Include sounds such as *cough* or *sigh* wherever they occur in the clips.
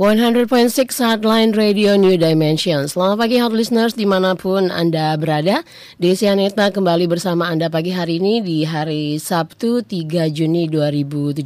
100.6 Hotline Radio New Dimension. Selamat pagi hot listeners di mana pun Anda berada. Desi Aneta kembali bersama Anda pagi hari ini di hari Sabtu 3 Juni 2017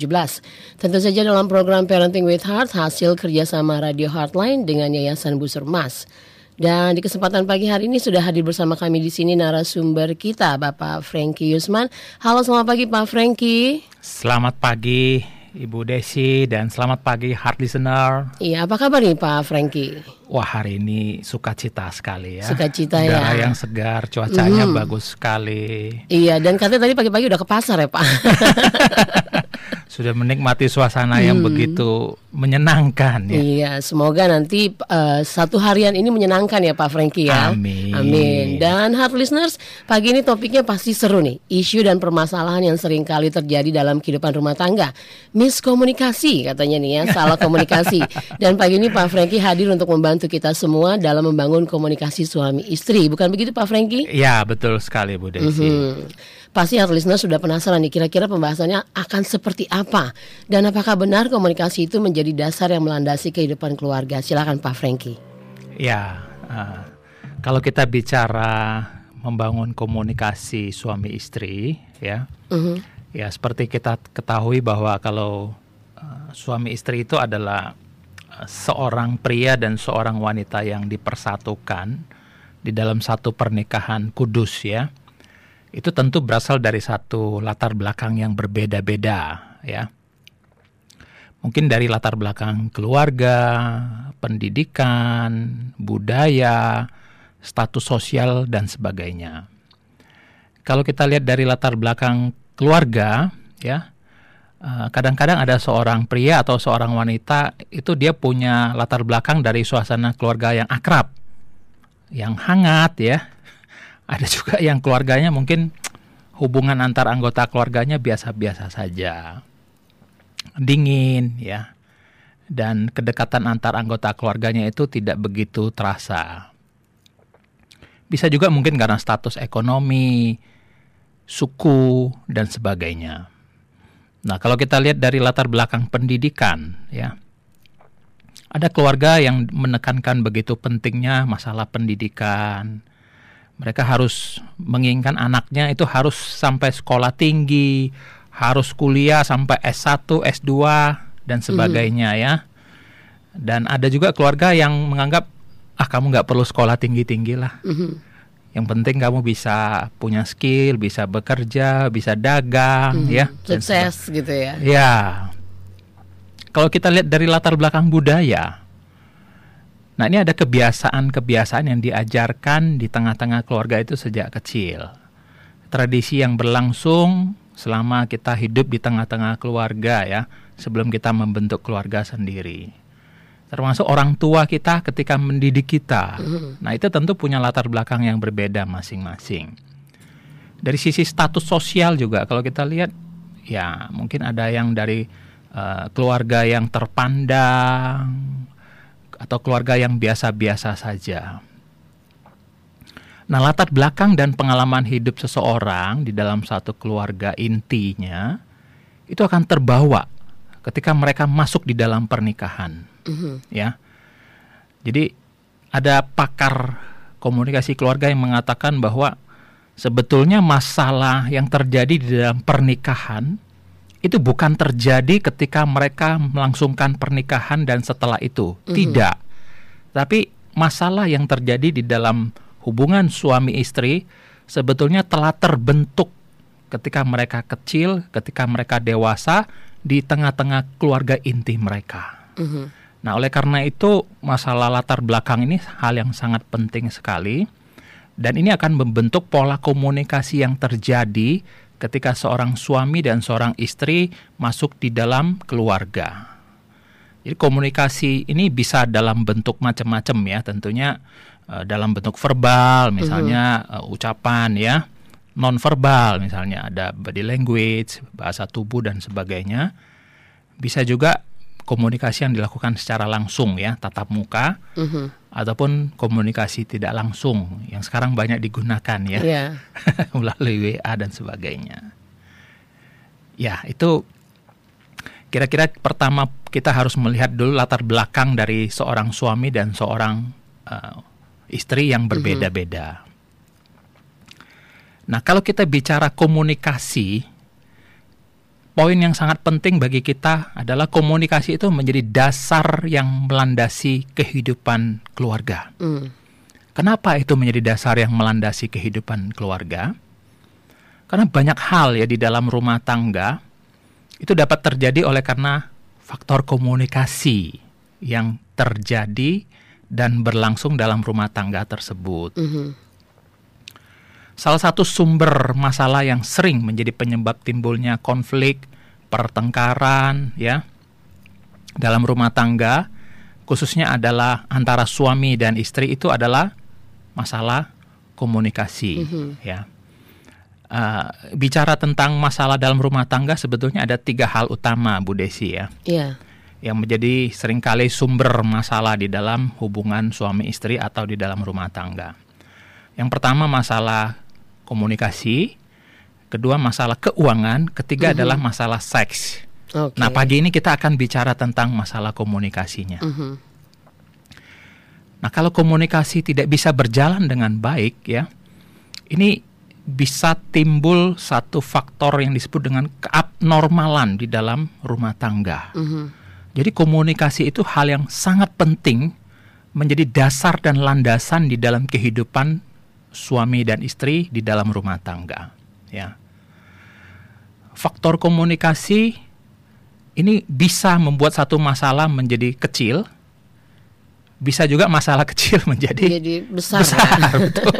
Tentu saja dalam program Parenting with Heart hasil kerjasama Radio Heartline dengan Yayasan Busur Mas. Dan di kesempatan pagi hari ini sudah hadir bersama kami di sini narasumber kita Bapak Frankie Yusman. Halo selamat pagi Pak Frankie. Selamat pagi Ibu Desi dan selamat pagi heart listener. Iya, apa kabar nih Pak Frankie? Wah hari ini sukacita sekali ya. Sukacita ya. Udara yang segar, cuacanya mm. bagus sekali. Iya, dan katanya tadi pagi-pagi udah ke pasar ya Pak. *laughs* Sudah menikmati suasana hmm. yang begitu menyenangkan ya. Iya, semoga nanti uh, satu harian ini menyenangkan ya Pak Franky ya. Amin. Amin. Dan heart listeners, pagi ini topiknya pasti seru nih. Isu dan permasalahan yang sering kali terjadi dalam kehidupan rumah tangga. Miskomunikasi katanya nih ya, salah komunikasi. *laughs* Dan pagi ini Pak Franky hadir untuk membantu kita semua dalam membangun komunikasi suami istri. Bukan begitu Pak Franky? Iya, betul sekali Bu Desi. Mm -hmm. Pasti heart listeners sudah penasaran nih kira-kira pembahasannya akan seperti apa dan apakah benar komunikasi itu menjadi dasar yang melandasi kehidupan keluarga? Silakan Pak Franky. Ya, uh, kalau kita bicara membangun komunikasi suami istri, ya, uh -huh. ya seperti kita ketahui bahwa kalau uh, suami istri itu adalah uh, seorang pria dan seorang wanita yang dipersatukan di dalam satu pernikahan kudus, ya itu tentu berasal dari satu latar belakang yang berbeda-beda ya. Mungkin dari latar belakang keluarga, pendidikan, budaya, status sosial dan sebagainya. Kalau kita lihat dari latar belakang keluarga ya, eh, kadang-kadang ada seorang pria atau seorang wanita itu dia punya latar belakang dari suasana keluarga yang akrab, yang hangat ya, ada juga yang keluarganya mungkin hubungan antar anggota keluarganya biasa-biasa saja. Dingin ya. Dan kedekatan antar anggota keluarganya itu tidak begitu terasa. Bisa juga mungkin karena status ekonomi, suku dan sebagainya. Nah, kalau kita lihat dari latar belakang pendidikan ya. Ada keluarga yang menekankan begitu pentingnya masalah pendidikan, mereka harus menginginkan anaknya itu harus sampai sekolah tinggi, harus kuliah sampai S1, S2 dan sebagainya mm. ya. Dan ada juga keluarga yang menganggap ah kamu nggak perlu sekolah tinggi-tinggi lah. Mm -hmm. Yang penting kamu bisa punya skill, bisa bekerja, bisa dagang, mm -hmm. ya. Sukses gitu ya. Ya. Kalau kita lihat dari latar belakang budaya, Nah ini ada kebiasaan-kebiasaan yang diajarkan di tengah-tengah keluarga itu sejak kecil. Tradisi yang berlangsung selama kita hidup di tengah-tengah keluarga ya, sebelum kita membentuk keluarga sendiri. Termasuk orang tua kita ketika mendidik kita. Nah itu tentu punya latar belakang yang berbeda masing-masing. Dari sisi status sosial juga kalau kita lihat ya mungkin ada yang dari uh, keluarga yang terpandang atau keluarga yang biasa-biasa saja. Nah, latar belakang dan pengalaman hidup seseorang di dalam satu keluarga intinya itu akan terbawa ketika mereka masuk di dalam pernikahan, mm-hmm. ya. Jadi ada pakar komunikasi keluarga yang mengatakan bahwa sebetulnya masalah yang terjadi di dalam pernikahan itu bukan terjadi ketika mereka melangsungkan pernikahan dan setelah itu. Mm-hmm. Tidak. Tapi masalah yang terjadi di dalam hubungan suami istri sebetulnya telah terbentuk ketika mereka kecil, ketika mereka dewasa di tengah-tengah keluarga inti mereka. Mm-hmm. Nah, oleh karena itu masalah latar belakang ini hal yang sangat penting sekali dan ini akan membentuk pola komunikasi yang terjadi ketika seorang suami dan seorang istri masuk di dalam keluarga. Jadi komunikasi ini bisa dalam bentuk macam-macam ya, tentunya uh, dalam bentuk verbal, misalnya uh, ucapan ya, non verbal misalnya ada body language, bahasa tubuh dan sebagainya. Bisa juga komunikasi yang dilakukan secara langsung ya, tatap muka. -huh ataupun komunikasi tidak langsung yang sekarang banyak digunakan ya yeah. *laughs* melalui WA dan sebagainya. Ya itu kira-kira pertama kita harus melihat dulu latar belakang dari seorang suami dan seorang uh, istri yang berbeda-beda. Nah, kalau kita bicara komunikasi, poin yang sangat penting bagi kita adalah komunikasi itu menjadi dasar yang melandasi kehidupan keluarga. Mm. Kenapa itu menjadi dasar yang melandasi kehidupan keluarga? Karena banyak hal ya di dalam rumah tangga itu dapat terjadi oleh karena faktor komunikasi yang terjadi dan berlangsung dalam rumah tangga tersebut. Mhm. Salah satu sumber masalah yang sering menjadi penyebab timbulnya konflik, pertengkaran, ya, dalam rumah tangga, khususnya adalah antara suami dan istri itu adalah masalah komunikasi, ya. Uh, bicara tentang masalah dalam rumah tangga sebetulnya ada tiga hal utama, Bu Desi ya, Iya. yang menjadi sering kali sumber masalah di dalam hubungan suami istri atau di dalam rumah tangga. Yang pertama masalah komunikasi, kedua masalah keuangan, ketiga adalah masalah seks. Oke. Nah, pagi ini kita akan bicara tentang masalah komunikasinya. Mhm. Nah, kalau komunikasi tidak bisa berjalan dengan baik ya, ini bisa timbul satu faktor yang disebut dengan keabnormalan di dalam rumah tangga. Mhm. Jadi komunikasi itu hal yang sangat penting menjadi dasar dan landasan di dalam kehidupan suami dan istri di dalam rumah tangga, ya. Faktor komunikasi ini bisa membuat satu masalah menjadi kecil, bisa juga masalah *laughs* kecil menjadi Jadi besar. besar, ya. *laughs* betul.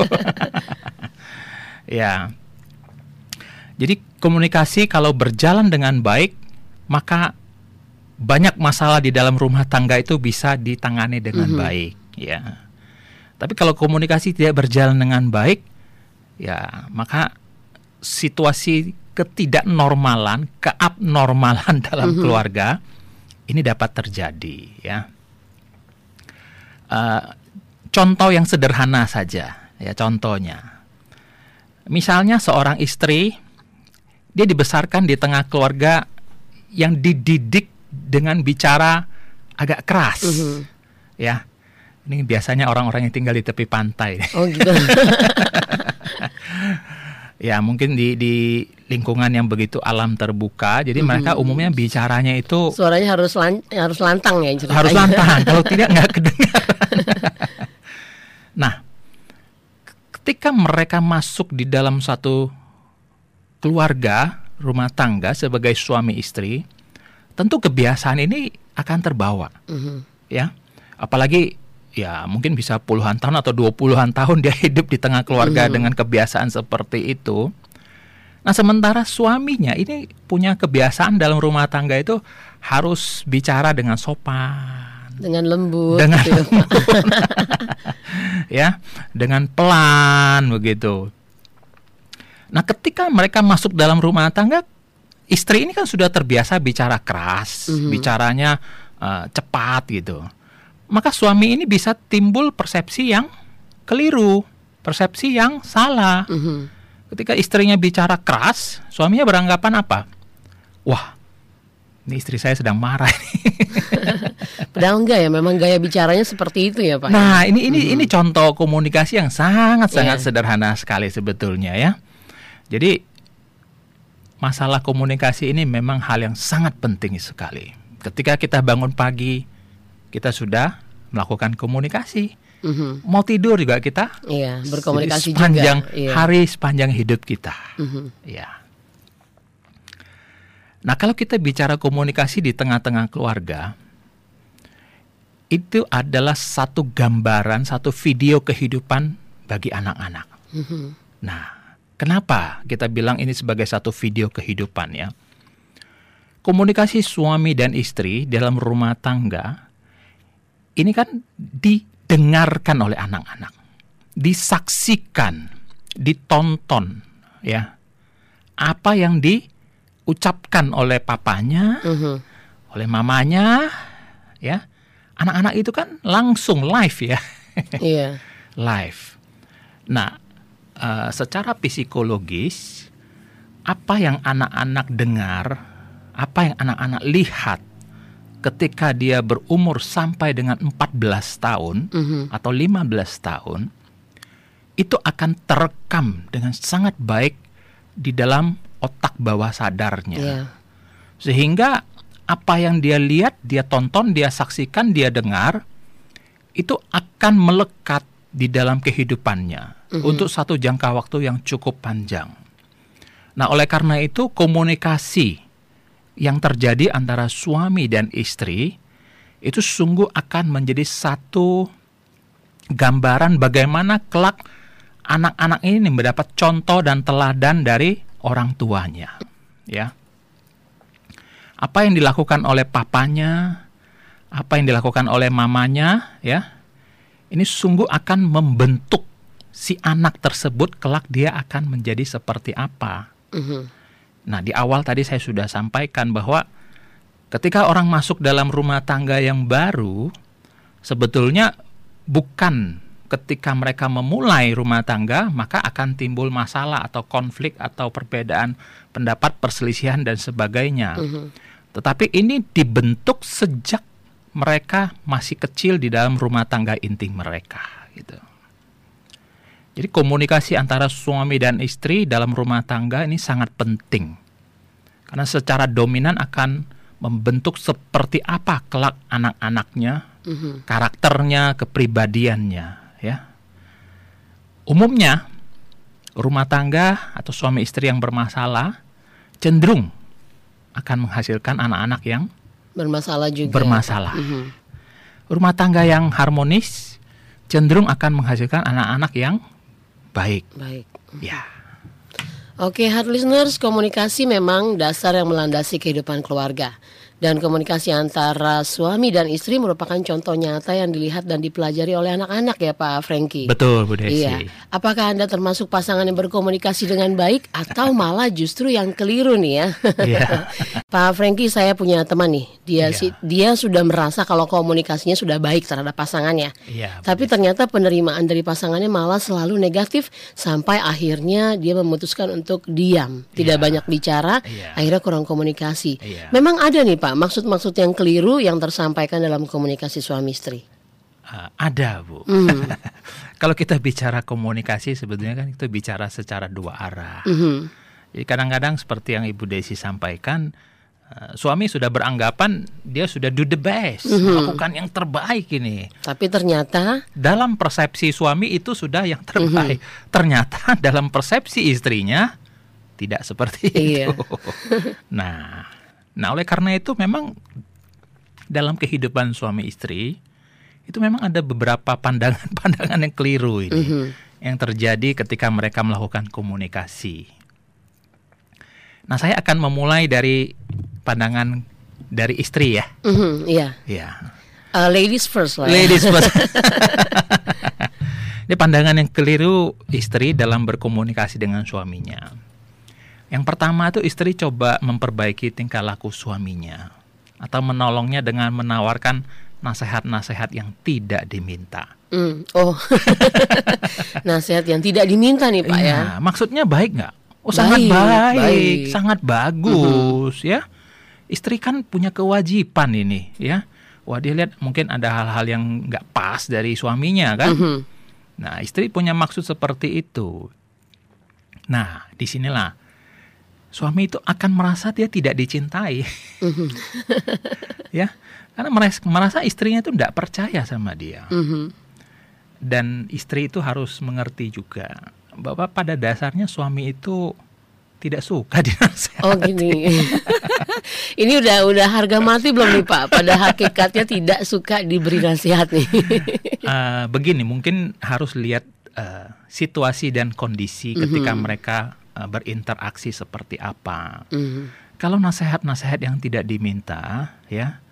ya. Jadi komunikasi kalau berjalan dengan baik, maka banyak masalah di dalam rumah tangga itu bisa ditangani dengan Mhm. baik, ya. Tapi kalau komunikasi tidak berjalan dengan baik, ya, maka situasi ketidaknormalan, keabnormalan *laughs* dalam Mhm. keluarga ini dapat terjadi, ya. Eh, contoh yang sederhana saja, ya contohnya. Misalnya seorang istri dia dibesarkan di tengah keluarga yang dididik dengan bicara agak keras, Mhm. ya. Ini biasanya orang-orang yang tinggal di tepi pantai. Oh gitu. *laughs* ya mungkin di di lingkungan yang begitu alam terbuka, jadi mereka umumnya bicaranya itu Suaranya harus lan- harus lantang ya ceritanya. harus lantang *laughs* kalau tidak nggak kedengaran. nah, ketika mereka masuk di dalam satu keluarga rumah tangga sebagai suami istri, tentu kebiasaan ini akan terbawa, Mhm. ya. Apalagi ya mungkin bisa puluhan tahun atau dua puluhan tahun dia hidup di tengah keluarga dengan kebiasaan seperti itu. Nah, sementara suaminya ini punya kebiasaan dalam rumah tangga itu harus bicara dengan sopan, Dengan lembut dengan gitu. ya, *laughs* dengan pelan begitu. Nah, ketika mereka masuk dalam rumah tangga, istri ini kan sudah terbiasa bicara keras, Mhm. bicaranya eh, cepat gitu. Maka suami ini bisa timbul persepsi yang keliru, persepsi yang salah. Mhm. Ketika istrinya bicara keras, suaminya beranggapan apa? Wah, ini istri saya sedang marah. *laughs* Padahal enggak ya, memang gaya bicaranya seperti itu ya Pak. Nah, ini ini ini contoh komunikasi yang sangat-sangat Iya. sederhana sekali sebetulnya ya. Jadi masalah komunikasi ini memang hal yang sangat penting sekali. Ketika kita bangun pagi, kita sudah melakukan komunikasi. Mhm. Mau tidur juga kita Iya, berkomunikasi sepanjang juga. Iya. hari sepanjang hidup kita. Mhm. Ya. Nah, kalau kita bicara komunikasi di tengah-tengah keluarga, itu adalah satu gambaran, satu video kehidupan bagi anak-anak. Mhm. Nah, kenapa kita bilang ini sebagai satu video kehidupan ya? Komunikasi suami dan istri dalam rumah tangga ini kan didengarkan oleh anak-anak, disaksikan, ditonton ya. Apa yang diucapkan oleh papanya, Mhm. oleh mamanya ya. Anak-anak itu kan langsung live ya. *laughs* Iya. live. Nah, eh, secara psikologis apa yang anak-anak dengar apa yang anak-anak lihat ketika dia berumur sampai dengan 14 tahun Mhm. atau 15 tahun itu akan terekam dengan sangat baik di dalam otak bawah sadarnya. Iya. Sehingga apa yang dia lihat, dia tonton, dia saksikan, dia dengar itu akan melekat di dalam kehidupannya untuk satu jangka waktu yang cukup panjang. Nah, oleh karena itu komunikasi yang terjadi antara suami dan istri itu sungguh akan menjadi satu gambaran bagaimana kelak anak-anak ini mendapat contoh dan teladan dari orang tuanya, ya. Apa yang dilakukan oleh papanya, apa yang dilakukan oleh mamanya, ya. Ini sungguh akan membentuk si anak tersebut kelak dia akan menjadi seperti apa. Mhm. Nah, di awal tadi saya sudah sampaikan bahwa ketika orang masuk dalam rumah tangga yang baru, sebetulnya bukan ketika mereka memulai rumah tangga, maka akan timbul masalah atau konflik atau perbedaan pendapat, perselisihan dan sebagainya. Mhm. Tetapi ini dibentuk sejak mereka masih kecil di dalam rumah tangga inti mereka, gitu. Jadi komunikasi antara suami dan istri dalam rumah tangga ini sangat penting. Karena secara dominan akan membentuk seperti apa kelak anak-anaknya, Mhm. karakternya, kepribadiannya, ya. Umumnya rumah tangga atau suami istri yang bermasalah cenderung akan menghasilkan anak-anak yang Bermasalah juga. bermasalah. Mhm. Rumah tangga yang harmonis cenderung akan menghasilkan anak-anak yang baik. Baik. Ya. Oke, hard listeners, komunikasi memang dasar yang melandasi kehidupan keluarga. Dan komunikasi antara suami dan istri merupakan contoh nyata yang dilihat dan dipelajari oleh anak-anak ya Pak Franky. Betul, Bu Desi. Iya. Apakah Anda termasuk pasangan yang berkomunikasi dengan baik atau *laughs* malah justru yang keliru nih ya? Iya. *laughs* Pak Franky, saya punya teman nih. Dia Iya. sih dia sudah merasa kalau komunikasinya sudah baik terhadap pasangannya. Iya. Bu Tapi ternyata penerimaan dari pasangannya malah selalu negatif sampai akhirnya dia memutuskan untuk diam, tidak Iya. banyak bicara, Iya. akhirnya kurang komunikasi. Iya. Memang ada nih Pak maksud-maksud yang keliru yang tersampaikan dalam komunikasi suami istri. Uh, ada, Bu. Hmm. *laughs* Kalau kita bicara komunikasi sebetulnya kan itu bicara secara dua arah. Mhm. Jadi kadang-kadang seperti yang Ibu Desi sampaikan, uh, suami sudah beranggapan dia sudah do the best, melakukan yang terbaik ini. Tapi ternyata Dalam persepsi suami itu sudah yang terbaik. Ternyata *laughs* dalam persepsi istrinya tidak seperti Iya. itu. *laughs* nah, nah oleh karena itu memang dalam kehidupan suami istri itu memang ada beberapa pandangan-pandangan *laughs* yang keliru ini Mhm. yang terjadi ketika mereka melakukan komunikasi. Nah, saya akan memulai dari pandangan dari istri ya. Mhm, iya. Ya. Uh, ladies first lah. ya. Ladies first. *laughs* Ini pandangan yang keliru istri dalam berkomunikasi dengan suaminya. Yang pertama itu istri coba memperbaiki tingkah laku suaminya atau menolongnya dengan menawarkan nasihat-nasihat yang tidak diminta. Hmm, Oh, *laughs* nasihat yang tidak diminta nih Pak ya. Iya, maksudnya baik nggak? Oh sangat Baik, baik, baik. Mhm. sangat bagus ya. Istri kan punya kewajiban ini ya. Wah dia lihat mungkin ada hal-hal yang nggak pas dari suaminya kan. Mhm. Nah istri punya maksud seperti itu. Nah di sinilah suami itu akan merasa dia tidak dicintai Mhm. *laughs* ya. Karena merasa, merasa istrinya itu tidak percaya sama dia. Mhm. Dan istri itu harus mengerti juga bahwa pada dasarnya suami itu tidak suka *laughs* dinasehati. Oh gini. *laughs* Ini udah udah harga mati belum nih Pak? Pada hakikatnya tidak suka diberi nasihat nih. Eh, begini, mungkin harus lihat eh, situasi dan kondisi ketika mereka eh, berinteraksi seperti apa. Mhm. Kalau nasihat-nasihat yang tidak diminta, ya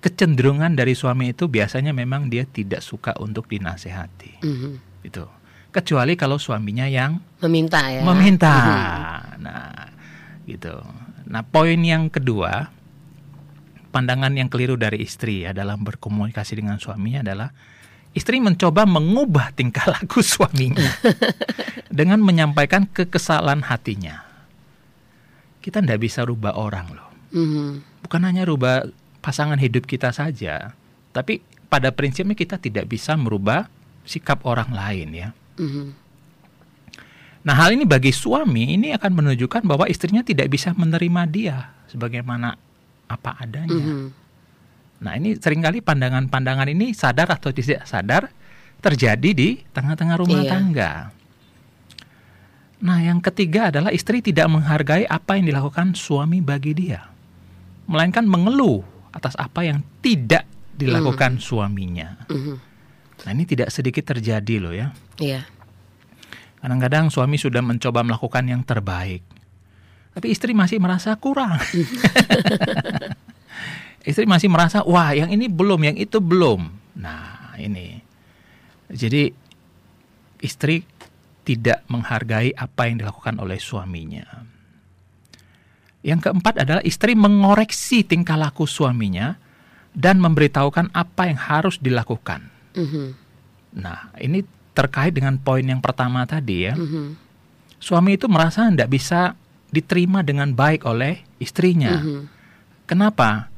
kecenderungan dari suami itu biasanya memang dia tidak suka untuk dinasehati, Mhm. gitu. Kecuali kalau suaminya yang Meminta ya. meminta. Nah, gitu. Nah, poin yang kedua, pandangan yang keliru dari istri ya dalam berkomunikasi dengan suaminya adalah istri mencoba mengubah tingkah laku *laughs* suaminya dengan menyampaikan kekesalan hatinya. Kita tidak bisa rubah orang loh. Mhm. Bukan hanya rubah pasangan hidup kita saja, tapi pada prinsipnya kita tidak bisa merubah sikap orang lain ya. Mhm. Nah, hal ini bagi suami ini akan menunjukkan bahwa istrinya tidak bisa menerima dia sebagaimana apa adanya. Mhm. Nah, ini sering kali pandangan-pandangan ini sadar atau tidak sadar terjadi di tengah-tengah rumah Iya. tangga. Nah, yang ketiga adalah istri tidak menghargai apa yang dilakukan suami bagi dia, melainkan mengeluh atas apa yang tidak dilakukan suaminya. Mhm. Nah, ini tidak sedikit terjadi loh ya. Iya. Kadang-kadang suami sudah mencoba melakukan yang terbaik, tapi istri masih merasa kurang. *laughs* istri masih merasa, wah yang ini belum, yang itu belum. Nah ini, jadi istri tidak menghargai apa yang dilakukan oleh suaminya. Yang keempat adalah istri mengoreksi tingkah laku suaminya dan memberitahukan apa yang harus dilakukan. Mhm. Nah, ini terkait dengan poin yang pertama tadi ya. Mhm. Suami itu merasa tidak bisa diterima dengan baik oleh istrinya. Mhm. Kenapa?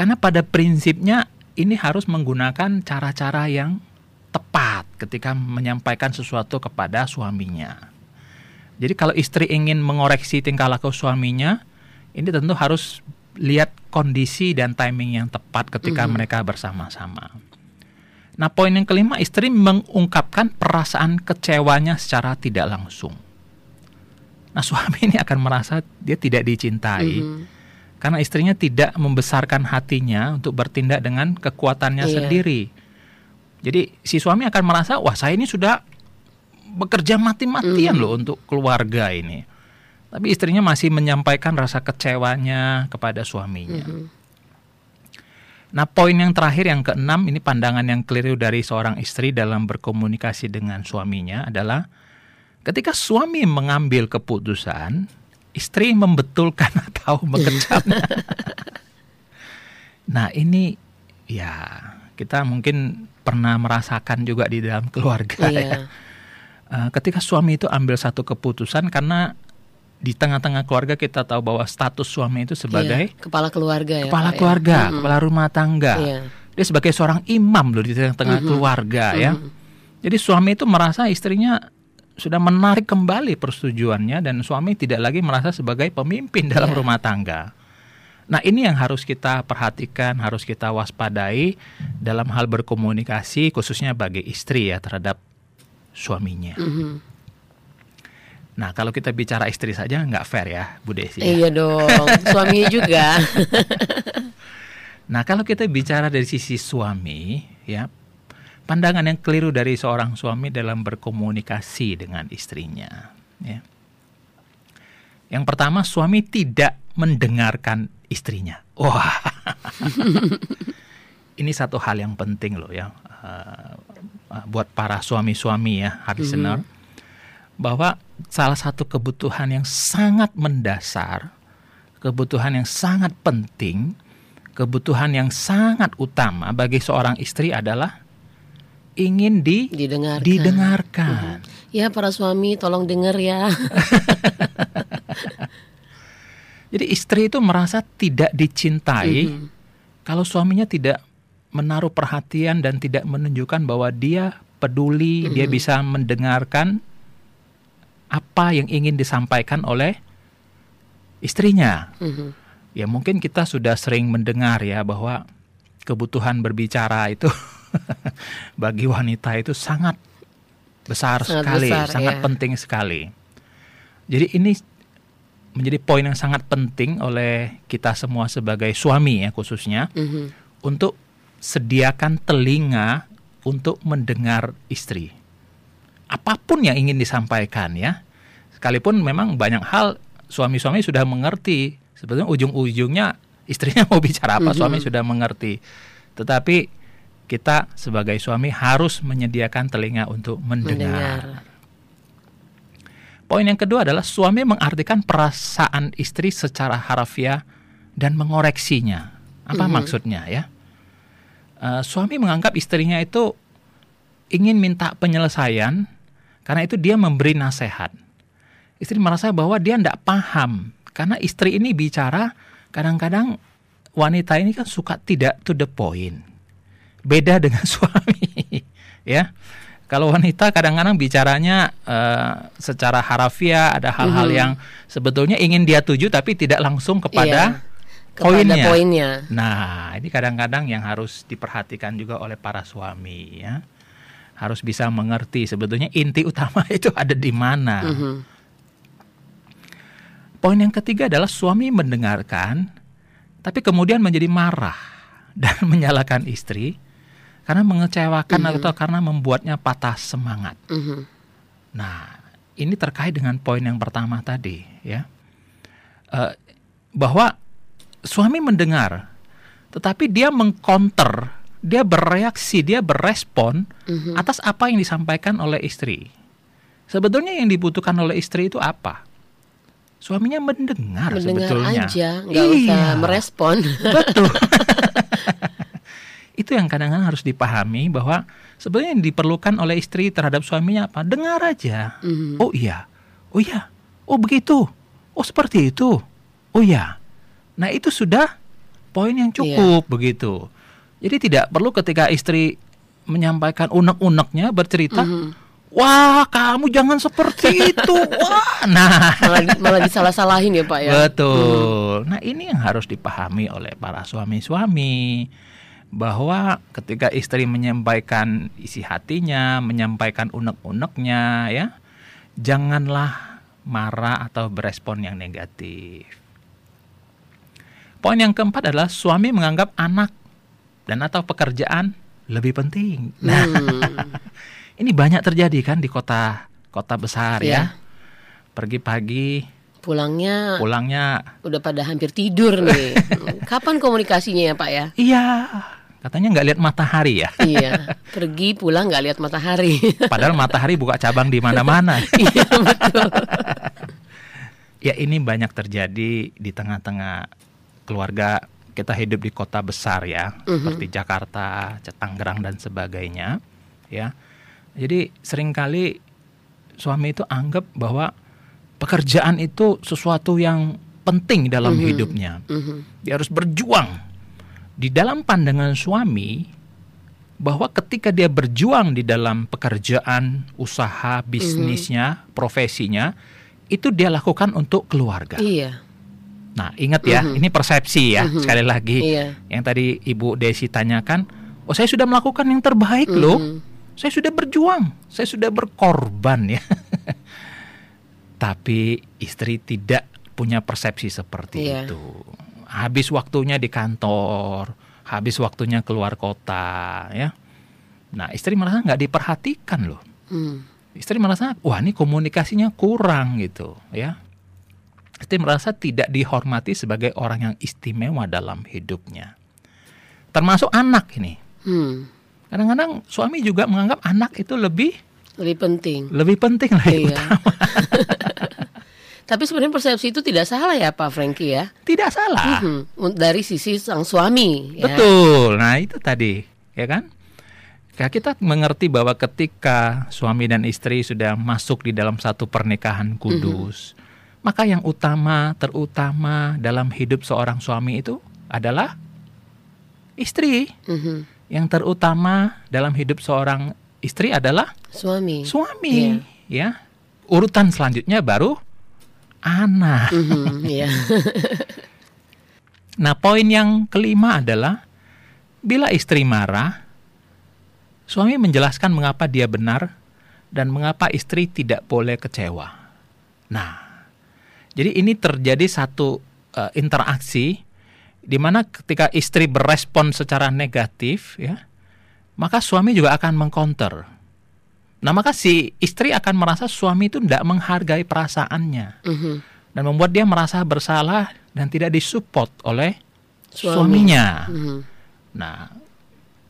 Karena pada prinsipnya ini harus menggunakan cara-cara yang tepat ketika menyampaikan sesuatu kepada suaminya. Jadi kalau istri ingin mengoreksi tingkah laku suaminya, ini tentu harus lihat kondisi dan timing yang tepat ketika mereka bersama-sama. Nah, poin yang kelima, istri mengungkapkan perasaan kecewanya secara tidak langsung. Nah, suami ini akan merasa dia tidak dicintai Mhm. Karena istrinya tidak membesarkan hatinya untuk bertindak dengan kekuatannya Iya. sendiri. Jadi si suami akan merasa, wah saya ini sudah bekerja mati-matian Mhm. loh untuk keluarga ini. Tapi istrinya masih menyampaikan rasa kecewanya kepada suaminya. Mhm. Nah, poin yang terakhir yang keenam ini pandangan yang keliru dari seorang istri dalam berkomunikasi dengan suaminya adalah ketika suami mengambil keputusan, istri membetulkan *laughs* atau mengecapnya. nah, ini ya kita mungkin pernah merasakan juga di dalam keluarga ya. Iya. Eh, ketika suami itu ambil satu keputusan karena di tengah-tengah keluarga kita tahu bahwa status suami itu sebagai Iya. kepala keluarga ya. kepala Pak, ya? keluarga, Mhm. kepala rumah tangga. Iya. Dia sebagai seorang imam loh di tengah-tengah Mhm. keluarga ya. Mhm. Jadi suami itu merasa istrinya sudah menarik kembali persetujuannya dan suami tidak lagi merasa sebagai pemimpin dalam Iya. rumah tangga. Nah, ini yang harus kita perhatikan, harus kita waspadai dalam hal berkomunikasi khususnya bagi istri ya terhadap suaminya. Mhm. Nah, kalau kita bicara istri saja nggak fair ya, Bu Desi. ya. Iya dong, suaminya juga. *laughs* Nah, kalau kita bicara dari sisi suami, ya, pandangan yang keliru dari seorang suami dalam berkomunikasi dengan istrinya, ya. Yang pertama, suami tidak mendengarkan istrinya. Wah, *laughs* ini satu hal yang penting loh ya, eh, eh, buat para suami-suami ya, hard listener, bahwa salah satu kebutuhan yang sangat mendasar, kebutuhan yang sangat penting, kebutuhan yang sangat utama bagi seorang istri adalah ingin di Didengarkan. didengarkan. Ya para suami tolong dengar ya. *laughs* Jadi istri itu merasa tidak dicintai Mhm. kalau suaminya tidak menaruh perhatian dan tidak menunjukkan bahwa dia peduli, dia bisa mendengarkan apa yang ingin disampaikan oleh istrinya. Mhm. Ya mungkin kita sudah sering mendengar ya bahwa kebutuhan berbicara itu *laughs* *laughs* bagi wanita itu sangat besar Sangat sekali, besar, sangat ya. penting sekali. Jadi ini menjadi poin yang sangat penting oleh kita semua sebagai suami ya khususnya Mhm. untuk sediakan telinga untuk mendengar istri. Apa pun yang ingin disampaikan ya. Sekalipun memang banyak hal suami-suami sudah mengerti. Sebetulnya ujung-ujungnya istrinya *laughs* mau bicara apa, Mhm. suami sudah mengerti. Tetapi kita sebagai suami harus menyediakan telinga untuk mendengar. Mendengar. Poin yang kedua adalah suami mengartikan perasaan istri secara harafiah dan mengoreksinya. Apa Mhm. maksudnya ya? Eh, suami menganggap istrinya itu ingin minta penyelesaian karena itu dia memberi nasihat. Istri merasa bahwa dia tidak paham karena istri ini bicara kadang-kadang wanita ini kan suka tidak to the point. Beda dengan *laughs* suami, ya. Kalau wanita kadang-kadang bicaranya uh, secara harafiah, ada hal-hal mm -hmm. yang sebetulnya ingin dia tuju tapi tidak langsung kepada yeah poinnya. poinnya. Nah, ini kadang-kadang yang harus diperhatikan juga oleh para suami ya. Harus bisa mengerti sebetulnya inti utama *laughs* itu ada di mana. Mm -hmm. Poin yang ketiga adalah suami mendengarkan tapi kemudian menjadi marah *laughs* dan menyalahkan istri karena mengecewakan mm -hmm. atau karena membuatnya patah semangat. Mm -hmm. Nah, ini terkait dengan poin yang pertama tadi ya. Uh, bahwa suami mendengar, tetapi dia mengcounter, dia bereaksi, dia berespon mm-hmm. atas apa yang disampaikan oleh istri. Sebetulnya yang dibutuhkan oleh istri itu apa? Suaminya mendengar, mendengar sebetulnya. aja, nggak iya. usah merespon. Betul. *laughs* itu yang kadang-kadang harus dipahami bahwa sebenarnya yang diperlukan oleh istri terhadap suaminya apa? Dengar aja. Mm-hmm. Oh iya, oh iya, oh begitu, oh seperti itu, oh iya. Nah, itu sudah poin yang cukup yeah. begitu. Jadi tidak perlu ketika istri menyampaikan unek-uneknya bercerita, mm -hmm. wah kamu jangan seperti itu, *laughs* wah, nah malah, malah disalah-salahin ya pak ya. Betul. Hmm. Nah ini yang harus dipahami oleh para suami-suami bahwa ketika istri menyampaikan isi hatinya, menyampaikan unek-uneknya, ya janganlah marah atau berespon yang negatif. Poin yang keempat adalah suami menganggap anak dan atau pekerjaan lebih penting. Nah, hmm. *laughs* ini banyak terjadi kan di kota kota besar yeah. ya. Pergi pagi, pulangnya pulangnya udah pada hampir tidur nih. *laughs* Kapan komunikasinya ya Pak ya? Iya. Katanya nggak lihat matahari ya? *laughs* Iya, pergi pulang nggak lihat matahari. *laughs* Padahal matahari buka cabang di mana-mana. *laughs* iya betul. ya ini banyak terjadi di tengah-tengah keluarga kita hidup di kota besar ya, uh-huh. seperti Jakarta, Tangerang dan sebagainya, ya. Jadi sering kali suami itu anggap bahwa pekerjaan itu sesuatu yang penting dalam uh-huh. hidupnya. Uh-huh. Dia harus berjuang. Di dalam pandangan suami bahwa ketika dia berjuang di dalam pekerjaan, usaha, bisnisnya, uh-huh. profesinya, itu dia lakukan untuk keluarga. Iya Nah, ingat ya, mm-hmm. ini persepsi ya, mm-hmm. sekali lagi. Iya. Yang tadi Ibu Desi tanyakan, oh saya sudah melakukan yang terbaik mm-hmm. loh. Saya sudah berjuang, saya sudah berkorban ya. *laughs* Tapi istri tidak punya persepsi seperti iya. itu. Habis waktunya di kantor, habis waktunya keluar kota, ya. Nah, istri merasa nggak diperhatikan loh. Mm. Istri merasa, wah ini komunikasinya kurang gitu, ya Istri merasa tidak dihormati sebagai orang yang istimewa dalam hidupnya. Termasuk anak ini. Hmm. Kadang-kadang suami juga menganggap anak itu lebih lebih penting. Lebih penting lebih iya. utama. *laughs* Tapi sebenarnya persepsi itu tidak salah ya Pak Franky ya? Tidak salah. Mm-hmm. Dari sisi sang suami. Ya. Betul. Nah itu tadi, ya kan? kita mengerti bahwa ketika suami dan istri sudah masuk di dalam satu pernikahan kudus, mm-hmm maka yang utama, terutama dalam hidup seorang suami itu adalah istri. Mm-hmm. Yang terutama dalam hidup seorang istri adalah suami. Suami, yeah. ya. Urutan selanjutnya baru anak. Mm-hmm, yeah. *laughs* nah, poin yang kelima adalah bila istri marah, suami menjelaskan mengapa dia benar dan mengapa istri tidak boleh kecewa. Nah, jadi ini terjadi satu uh, interaksi di mana ketika istri berespon secara negatif ya, maka suami juga akan mengcounter. Nah, maka si istri akan merasa suami itu tidak menghargai perasaannya. Uh -huh. Dan membuat dia merasa bersalah dan tidak disupport oleh Suami. suaminya. Uh -huh. Nah,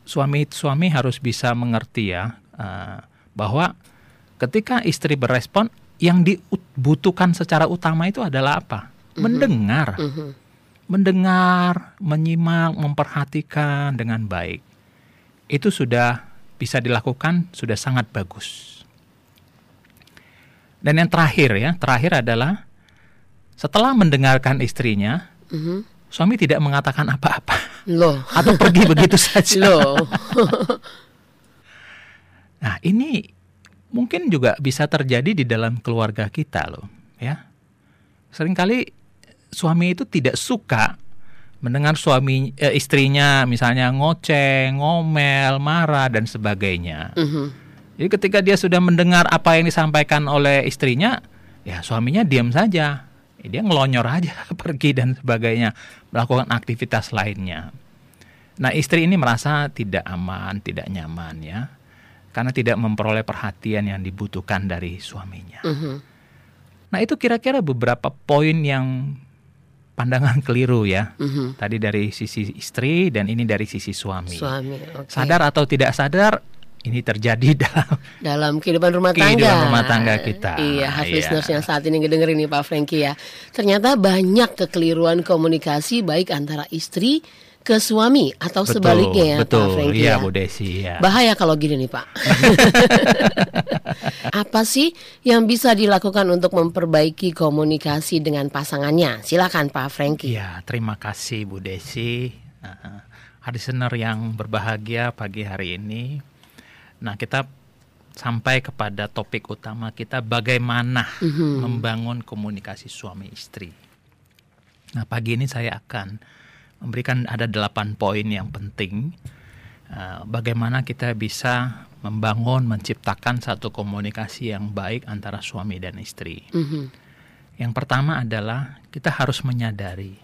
suami suami harus bisa mengerti ya uh, bahwa ketika istri berespon yang dibutuhkan secara utama itu adalah apa? Mm-hmm. Mendengar. Mm-hmm. Mendengar, menyimak, memperhatikan dengan baik. Itu sudah bisa dilakukan, sudah sangat bagus. Dan yang terakhir ya, terakhir adalah setelah mendengarkan istrinya, mm-hmm. suami tidak mengatakan apa-apa Loh. *laughs* atau pergi begitu saja. Loh. *laughs* Nah, ini mungkin juga bisa terjadi di dalam keluarga kita loh, ya. Seringkali suami itu tidak suka mendengar suami eh, istrinya misalnya ngoceh, ngomel, marah dan sebagainya. Mhm. Jadi ketika dia sudah mendengar apa yang disampaikan oleh istrinya, ya suaminya diam saja. Dia ngelonyor aja *laughs* pergi dan sebagainya, melakukan aktivitas lainnya. Nah, istri ini merasa tidak aman, tidak nyaman ya. Karena tidak memperoleh perhatian yang dibutuhkan dari suaminya. Mhm. Nah, itu kira-kira beberapa poin yang pandangan keliru ya. Mhm. Tadi dari sisi istri dan ini dari sisi suami. Suami. oke. Sadar atau tidak sadar, ini terjadi *laughs* dalam dalam kehidupan rumah tangga. Kehidupan rumah tangga kita. Iya, half Iya. listeners yang saat ini ngedengerin nih Pak Franky ya. Ternyata banyak kekeliruan komunikasi baik antara istri ke suami atau betul, sebaliknya ya betul, Pak Franky iya ya. Bu Desi ya. Bahaya kalau gini nih Pak. *laughs* Apa sih yang bisa dilakukan untuk memperbaiki komunikasi dengan pasangannya? Silakan Pak Franky. Iya, terima kasih Bu Desi. Uh, listener yang berbahagia pagi hari ini. Nah, kita sampai kepada topik utama kita bagaimana membangun komunikasi suami istri. Nah, pagi ini saya akan memberikan ada delapan poin yang penting uh, bagaimana kita bisa membangun menciptakan satu komunikasi yang baik antara suami dan istri. Mhm. Yang pertama adalah kita harus menyadari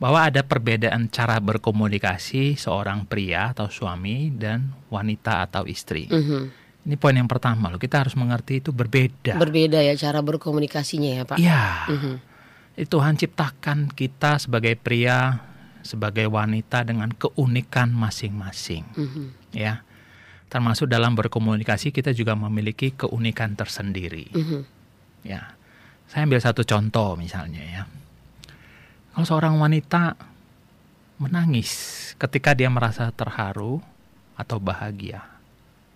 bahwa ada perbedaan cara berkomunikasi seorang pria atau suami dan wanita atau istri. Mhm. Ini poin yang pertama loh. Kita harus mengerti itu berbeda. Berbeda ya cara berkomunikasinya ya Pak. Iya. Mhm. Itu Tuhan ciptakan kita sebagai pria, sebagai wanita dengan keunikan masing-masing. Mhm. Ya. Termasuk dalam berkomunikasi kita juga memiliki keunikan tersendiri. Mhm. Ya, saya ambil satu contoh misalnya ya. Kalau seorang wanita menangis ketika dia merasa terharu atau bahagia,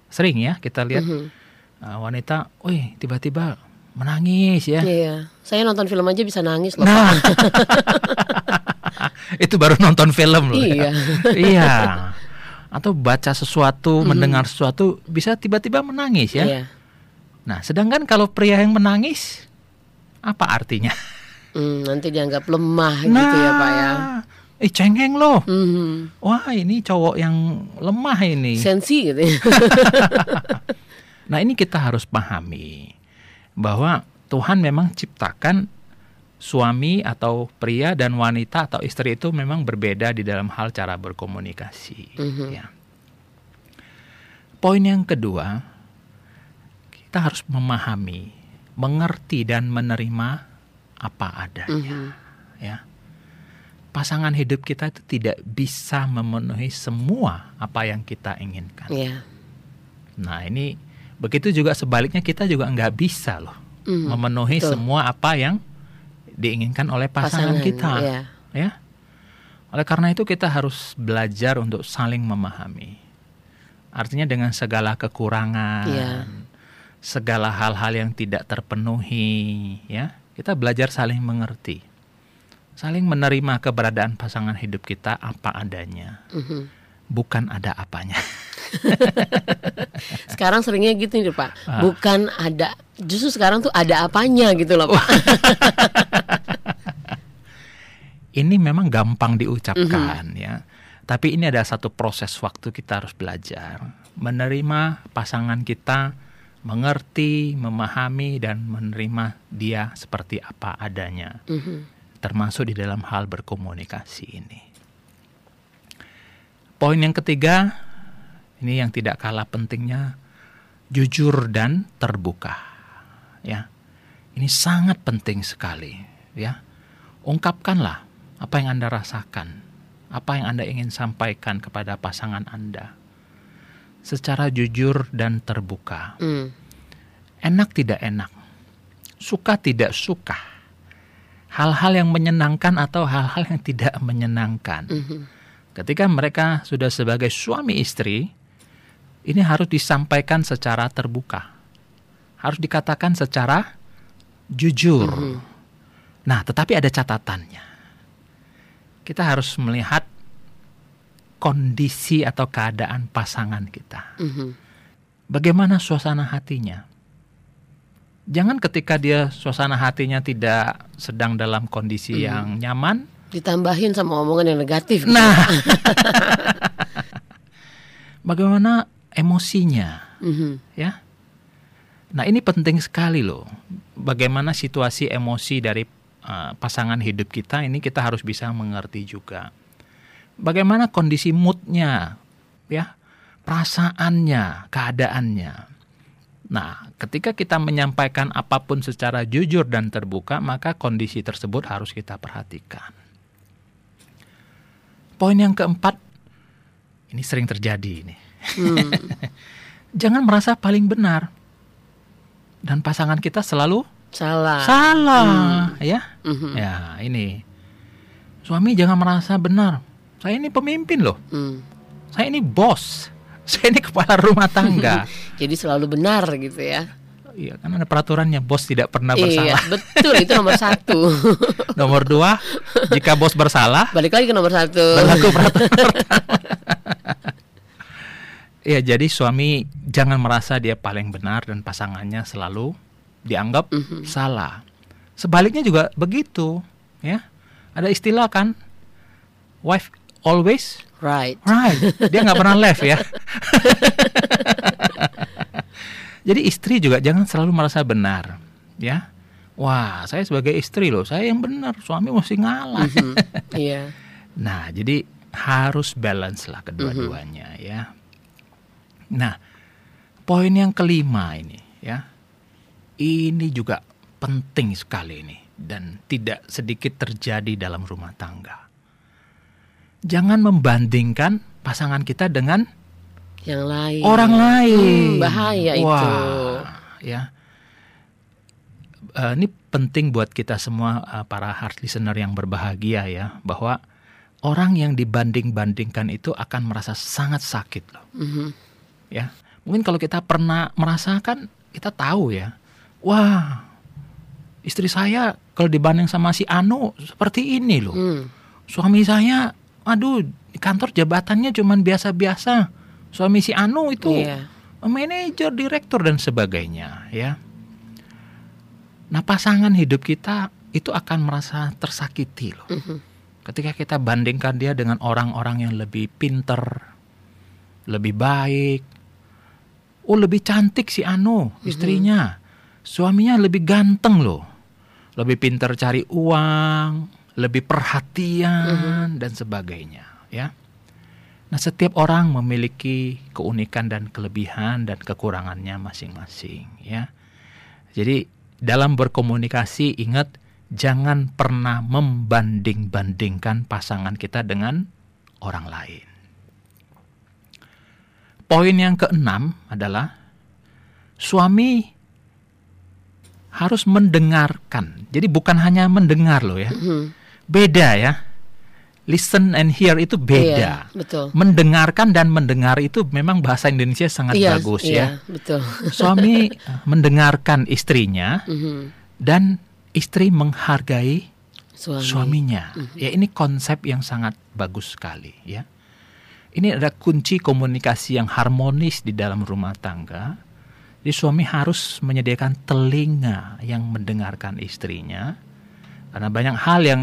sering ya kita lihat Mhm. uh, wanita, wih tiba-tiba menangis ya. Iya, saya nonton film aja bisa nangis loh. Nah, *laughs* itu baru nonton film loh. Iya. Ya. iya. Atau baca sesuatu, mendengar sesuatu bisa tiba-tiba menangis ya. Iya. Nah, sedangkan kalau pria yang menangis, apa artinya? Hmm, nanti dianggap lemah gitu ya Pak ya. Eh cengeng loh. Mhm. Wah ini cowok yang lemah ini. Sensi gitu ya. *laughs* Nah ini kita harus pahami bahwa Tuhan memang ciptakan suami atau pria dan wanita atau istri itu memang berbeda di dalam hal cara berkomunikasi. Mhm. ya. Poin yang kedua, kita harus memahami, mengerti dan menerima apa adanya. Mhm. Ya, pasangan hidup kita itu tidak bisa memenuhi semua apa yang kita inginkan. Iya. Nah ini begitu juga sebaliknya kita juga nggak bisa loh Mhm. memenuhi Betul. semua apa yang diinginkan oleh pasangan, kita. Iya. Ya, oleh karena itu kita harus belajar untuk saling memahami. Artinya dengan segala kekurangan, Iya. segala hal-hal yang tidak terpenuhi, ya kita belajar saling mengerti, saling menerima keberadaan pasangan hidup kita apa adanya, Mhm. bukan ada apanya. *laughs* Sekarang seringnya gitu nih Pak. Ah. Bukan ada, justru sekarang tuh ada apanya gitu loh Pak. *laughs* ini memang gampang diucapkan Mhm. ya. Tapi ini ada satu proses waktu kita harus belajar menerima pasangan kita, mengerti, memahami dan menerima dia seperti apa adanya, Mhm. termasuk di dalam hal berkomunikasi ini. Poin yang ketiga, ini yang tidak kalah pentingnya, jujur dan terbuka. Ya. Ini sangat penting sekali, ya. Ungkapkanlah apa yang Anda rasakan, apa yang Anda ingin sampaikan kepada pasangan Anda secara jujur dan terbuka. Hmm. Enak tidak enak, suka tidak suka, hal-hal yang menyenangkan atau hal-hal yang tidak menyenangkan. Mhm. Ketika mereka sudah sebagai suami istri, ini harus disampaikan secara terbuka, harus dikatakan secara jujur. Nah, tetapi ada catatannya. Kita harus melihat kondisi atau keadaan pasangan kita. Mhm. Bagaimana suasana hatinya? Jangan ketika dia suasana hatinya tidak sedang dalam kondisi yang nyaman, Ditambahin sama omongan yang negatif. nah *laughs* *laughs* bagaimana emosinya, Mhm. ya? Nah, ini penting sekali loh. Bagaimana situasi emosi dari uh, pasangan hidup kita ini kita harus bisa mengerti juga. Bagaimana kondisi moodnya, ya, perasaannya, keadaannya. Nah, ketika kita menyampaikan apa pun secara jujur dan terbuka, maka kondisi tersebut harus kita perhatikan. Poin yang keempat, ini sering terjadi ini. Hmm. *laughs* Jangan merasa paling benar. Dan pasangan kita selalu Salah. salah, ya. Mhm. Ya, ini. Suami jangan merasa benar. Saya ini pemimpin loh. Hmm. Saya ini bos. *laughs* Saya ini kepala rumah tangga. *laughs* Jadi selalu benar gitu ya. Iya, kan ada peraturannya bos tidak pernah Iya, bersalah. betul itu nomor satu. *laughs* Nomor dua, jika bos bersalah, Balik lagi ke nomor satu. berlaku peraturan. Iya, jadi suami jangan merasa dia paling benar dan pasangannya selalu dianggap Mhm. salah. Sebaliknya juga begitu, ya. Ada istilah kan, wife always Right. right. Dia nggak pernah left ya. *laughs* jadi istri juga jangan selalu merasa benar, ya. Wah, saya sebagai istri loh, saya yang benar, suami mesti ngalah. Mhm. Iya. *laughs* Nah, jadi harus balance lah kedua-duanya ya. Nah, poin yang kelima ini ya. Ini juga penting sekali ini dan tidak sedikit terjadi dalam rumah tangga. Jangan membandingkan pasangan kita dengan Yang lain. orang lain. Hmm, bahaya itu. Wah, ya. Eh, ini penting buat kita semua eh, para heart listener yang berbahagia ya bahwa orang yang dibanding-bandingkan itu akan merasa sangat sakit loh Mhm. ya. Mungkin kalau kita pernah merasakan kita tahu ya. Wah, istri saya kalau dibanding sama si Anu seperti ini loh. Hmm. Suami saya aduh di kantor jabatannya cuman biasa-biasa. Suami si Anu itu Iya. manajer, direktur dan sebagainya ya. Nah, pasangan hidup kita itu akan merasa tersakiti loh. Mhm. Ketika kita bandingkan dia dengan orang-orang yang lebih pinter, lebih baik. Oh, lebih cantik si Anu, istrinya. Suaminya lebih ganteng loh. Lebih pinter cari uang, lebih perhatian dan sebagainya, ya. Nah, setiap orang memiliki keunikan dan kelebihan dan kekurangannya masing-masing, ya. Jadi, dalam berkomunikasi ingat jangan pernah membanding-bandingkan pasangan kita dengan orang lain. Poin yang keenam adalah suami harus mendengarkan. Jadi bukan hanya mendengar loh ya. Mhm. Beda ya. Listen and hear itu Iya, beda. betul. Mendengarkan dan mendengar itu memang bahasa Indonesia sangat Iya, bagus iya, ya. betul. *laughs* Suami eh, mendengarkan istrinya Mhm. dan istri menghargai Suami. suaminya. Ya ini konsep yang sangat bagus sekali ya. Ini ada kunci komunikasi yang harmonis di dalam rumah tangga. Jadi suami harus menyediakan telinga yang mendengarkan istrinya. Karena banyak hal yang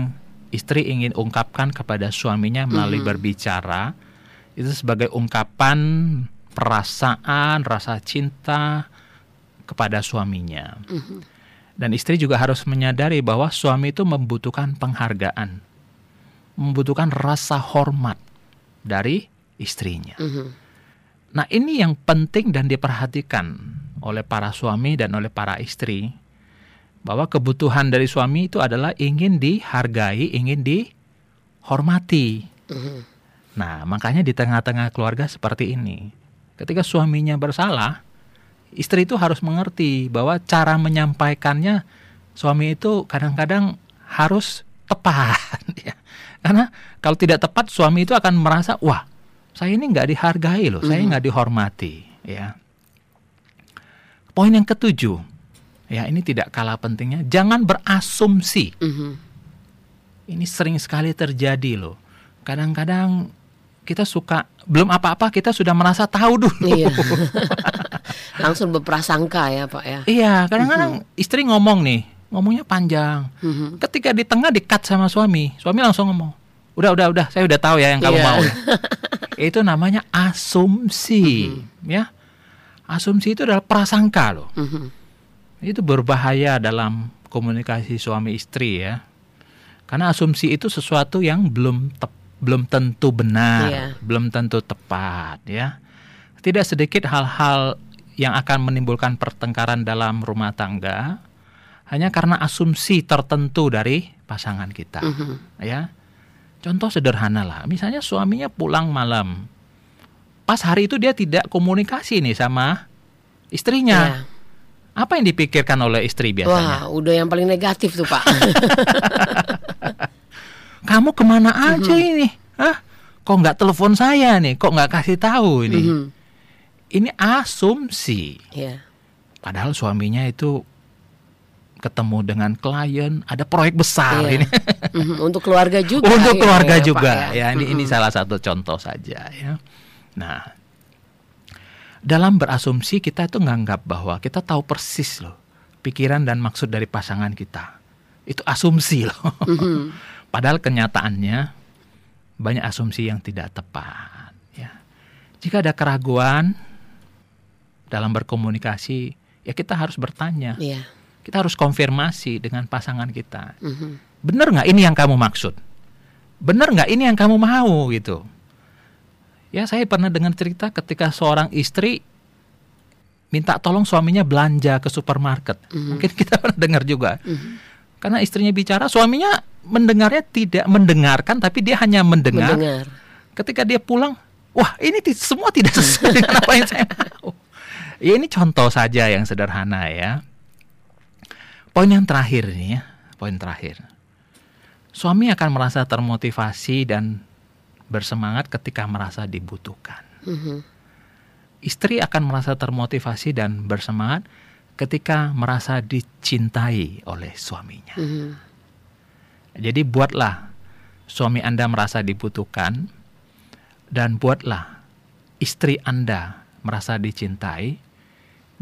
istri ingin ungkapkan kepada suaminya melalui berbicara itu sebagai ungkapan perasaan, rasa cinta kepada suaminya. Dan istri juga harus menyadari bahwa suami itu membutuhkan penghargaan, membutuhkan rasa hormat dari istrinya. Mhm. Nah, ini yang penting dan diperhatikan oleh para suami dan oleh para istri bahwa kebutuhan dari suami itu adalah ingin dihargai, ingin dihormati. Mhm. Nah, makanya di tengah-tengah keluarga seperti ini, ketika suaminya bersalah, istri itu harus mengerti bahwa cara menyampaikannya suami itu kadang-kadang harus tepat. *laughs* ya. Karena kalau tidak tepat, suami itu akan merasa, wah, saya ini nggak dihargai loh, saya nggak dihormati. Ya. Poin yang ketujuh, ya ini tidak kalah pentingnya, jangan berasumsi. Mhm. Ini sering sekali terjadi loh. Kadang-kadang kita suka belum apa-apa kita sudah merasa tahu dulu. Iya. *laughs* Langsung berprasangka ya Pak ya. Iya, kadang-kadang istri ngomong nih, ngomongnya panjang. Mhm. Ketika di tengah dikat sama suami, suami langsung ngomong, udah udah udah, saya udah tahu ya yang kamu Iya. mau. *laughs* itu namanya asumsi, ya. Asumsi itu adalah prasangka loh. Mhm. Itu berbahaya dalam komunikasi suami istri ya. Karena asumsi itu sesuatu yang belum tep- belum tentu benar, Iya. belum tentu tepat ya. Tidak sedikit hal-hal yang akan menimbulkan pertengkaran dalam rumah tangga hanya karena asumsi tertentu dari pasangan kita Mhm. ya. Contoh sederhana lah, misalnya suaminya pulang malam. Pas hari itu dia tidak komunikasi nih sama istrinya. Iya. Apa yang dipikirkan oleh istri biasanya? Wah, udah yang paling negatif tuh Pak. *laughs* Kamu ke mana aja ini? Hah? Kok nggak telepon saya nih? Kok nggak kasih tahu ini? Mhm. Ini asumsi. Iya. Padahal suaminya itu ketemu dengan klien, ada proyek besar Iya. ini. Mhm, Untuk keluarga juga. Untuk ya, keluarga ya, Pak, juga. ya. Ya, ini ini Mhm. salah satu contoh saja ya. Nah, dalam berasumsi kita itu nganggap bahwa kita tahu persis loh pikiran dan maksud dari pasangan kita. Itu asumsi loh. Mhm. *laughs* Padahal kenyataannya banyak asumsi yang tidak tepat. Ya. Jika ada keraguan dalam berkomunikasi, ya kita harus bertanya. Iya. Kita harus konfirmasi dengan pasangan kita. Mhm. Benar nggak ini yang kamu maksud? Benar nggak ini yang kamu mau gitu? Ya saya pernah dengar cerita ketika seorang istri minta tolong suaminya belanja ke supermarket. Mungkin kita pernah dengar juga. Karena istrinya bicara, suaminya mendengarnya tidak mendengarkan, tapi dia hanya mendengar. Mendengar. Ketika dia pulang, wah ini semua tidak sesuai dengan apa yang saya mau. Ya ini contoh saja yang sederhana ya. Poin yang terakhir nih ya, poin terakhir. Suami akan merasa termotivasi dan bersemangat ketika merasa dibutuhkan. Mhm. Istri akan merasa termotivasi dan bersemangat ketika merasa dicintai oleh suaminya. Mhm. Jadi buatlah suami Anda merasa dibutuhkan dan buatlah istri Anda merasa dicintai,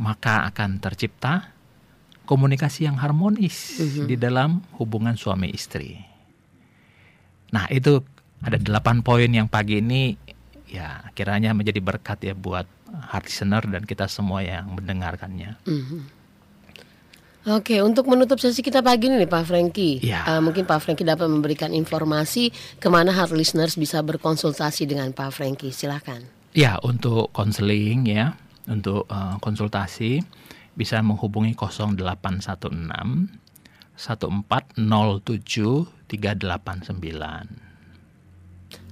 maka akan tercipta komunikasi yang harmonis di dalam hubungan suami istri. Nah, itu ada delapan poin yang pagi ini ya kiranya menjadi berkat ya buat hard listener dan kita semua yang mendengarkannya. Mhm. Oke, untuk menutup sesi kita pagi ini nih Pak Franky, Ya. eh, mungkin Pak Franky dapat memberikan informasi ke mana hard listeners bisa berkonsultasi dengan Pak Franky. Silahkan. Ya, untuk konseling ya, untuk eh, konsultasi bisa menghubungi 0816 1407 389.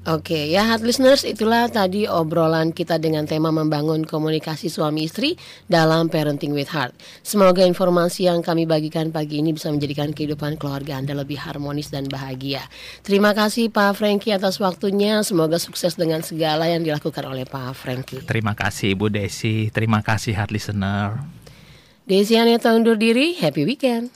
Oke, ya hard listeners, itulah tadi obrolan kita dengan tema membangun komunikasi suami istri dalam Parenting with Heart. Semoga informasi yang kami bagikan pagi ini bisa menjadikan kehidupan keluarga Anda lebih harmonis dan bahagia. Terima kasih Pak Franky atas waktunya. Semoga sukses dengan segala yang dilakukan oleh Pak Franky. Terima kasih Ibu Desi, terima kasih hard listener. Desi Aneta undur diri, happy weekend.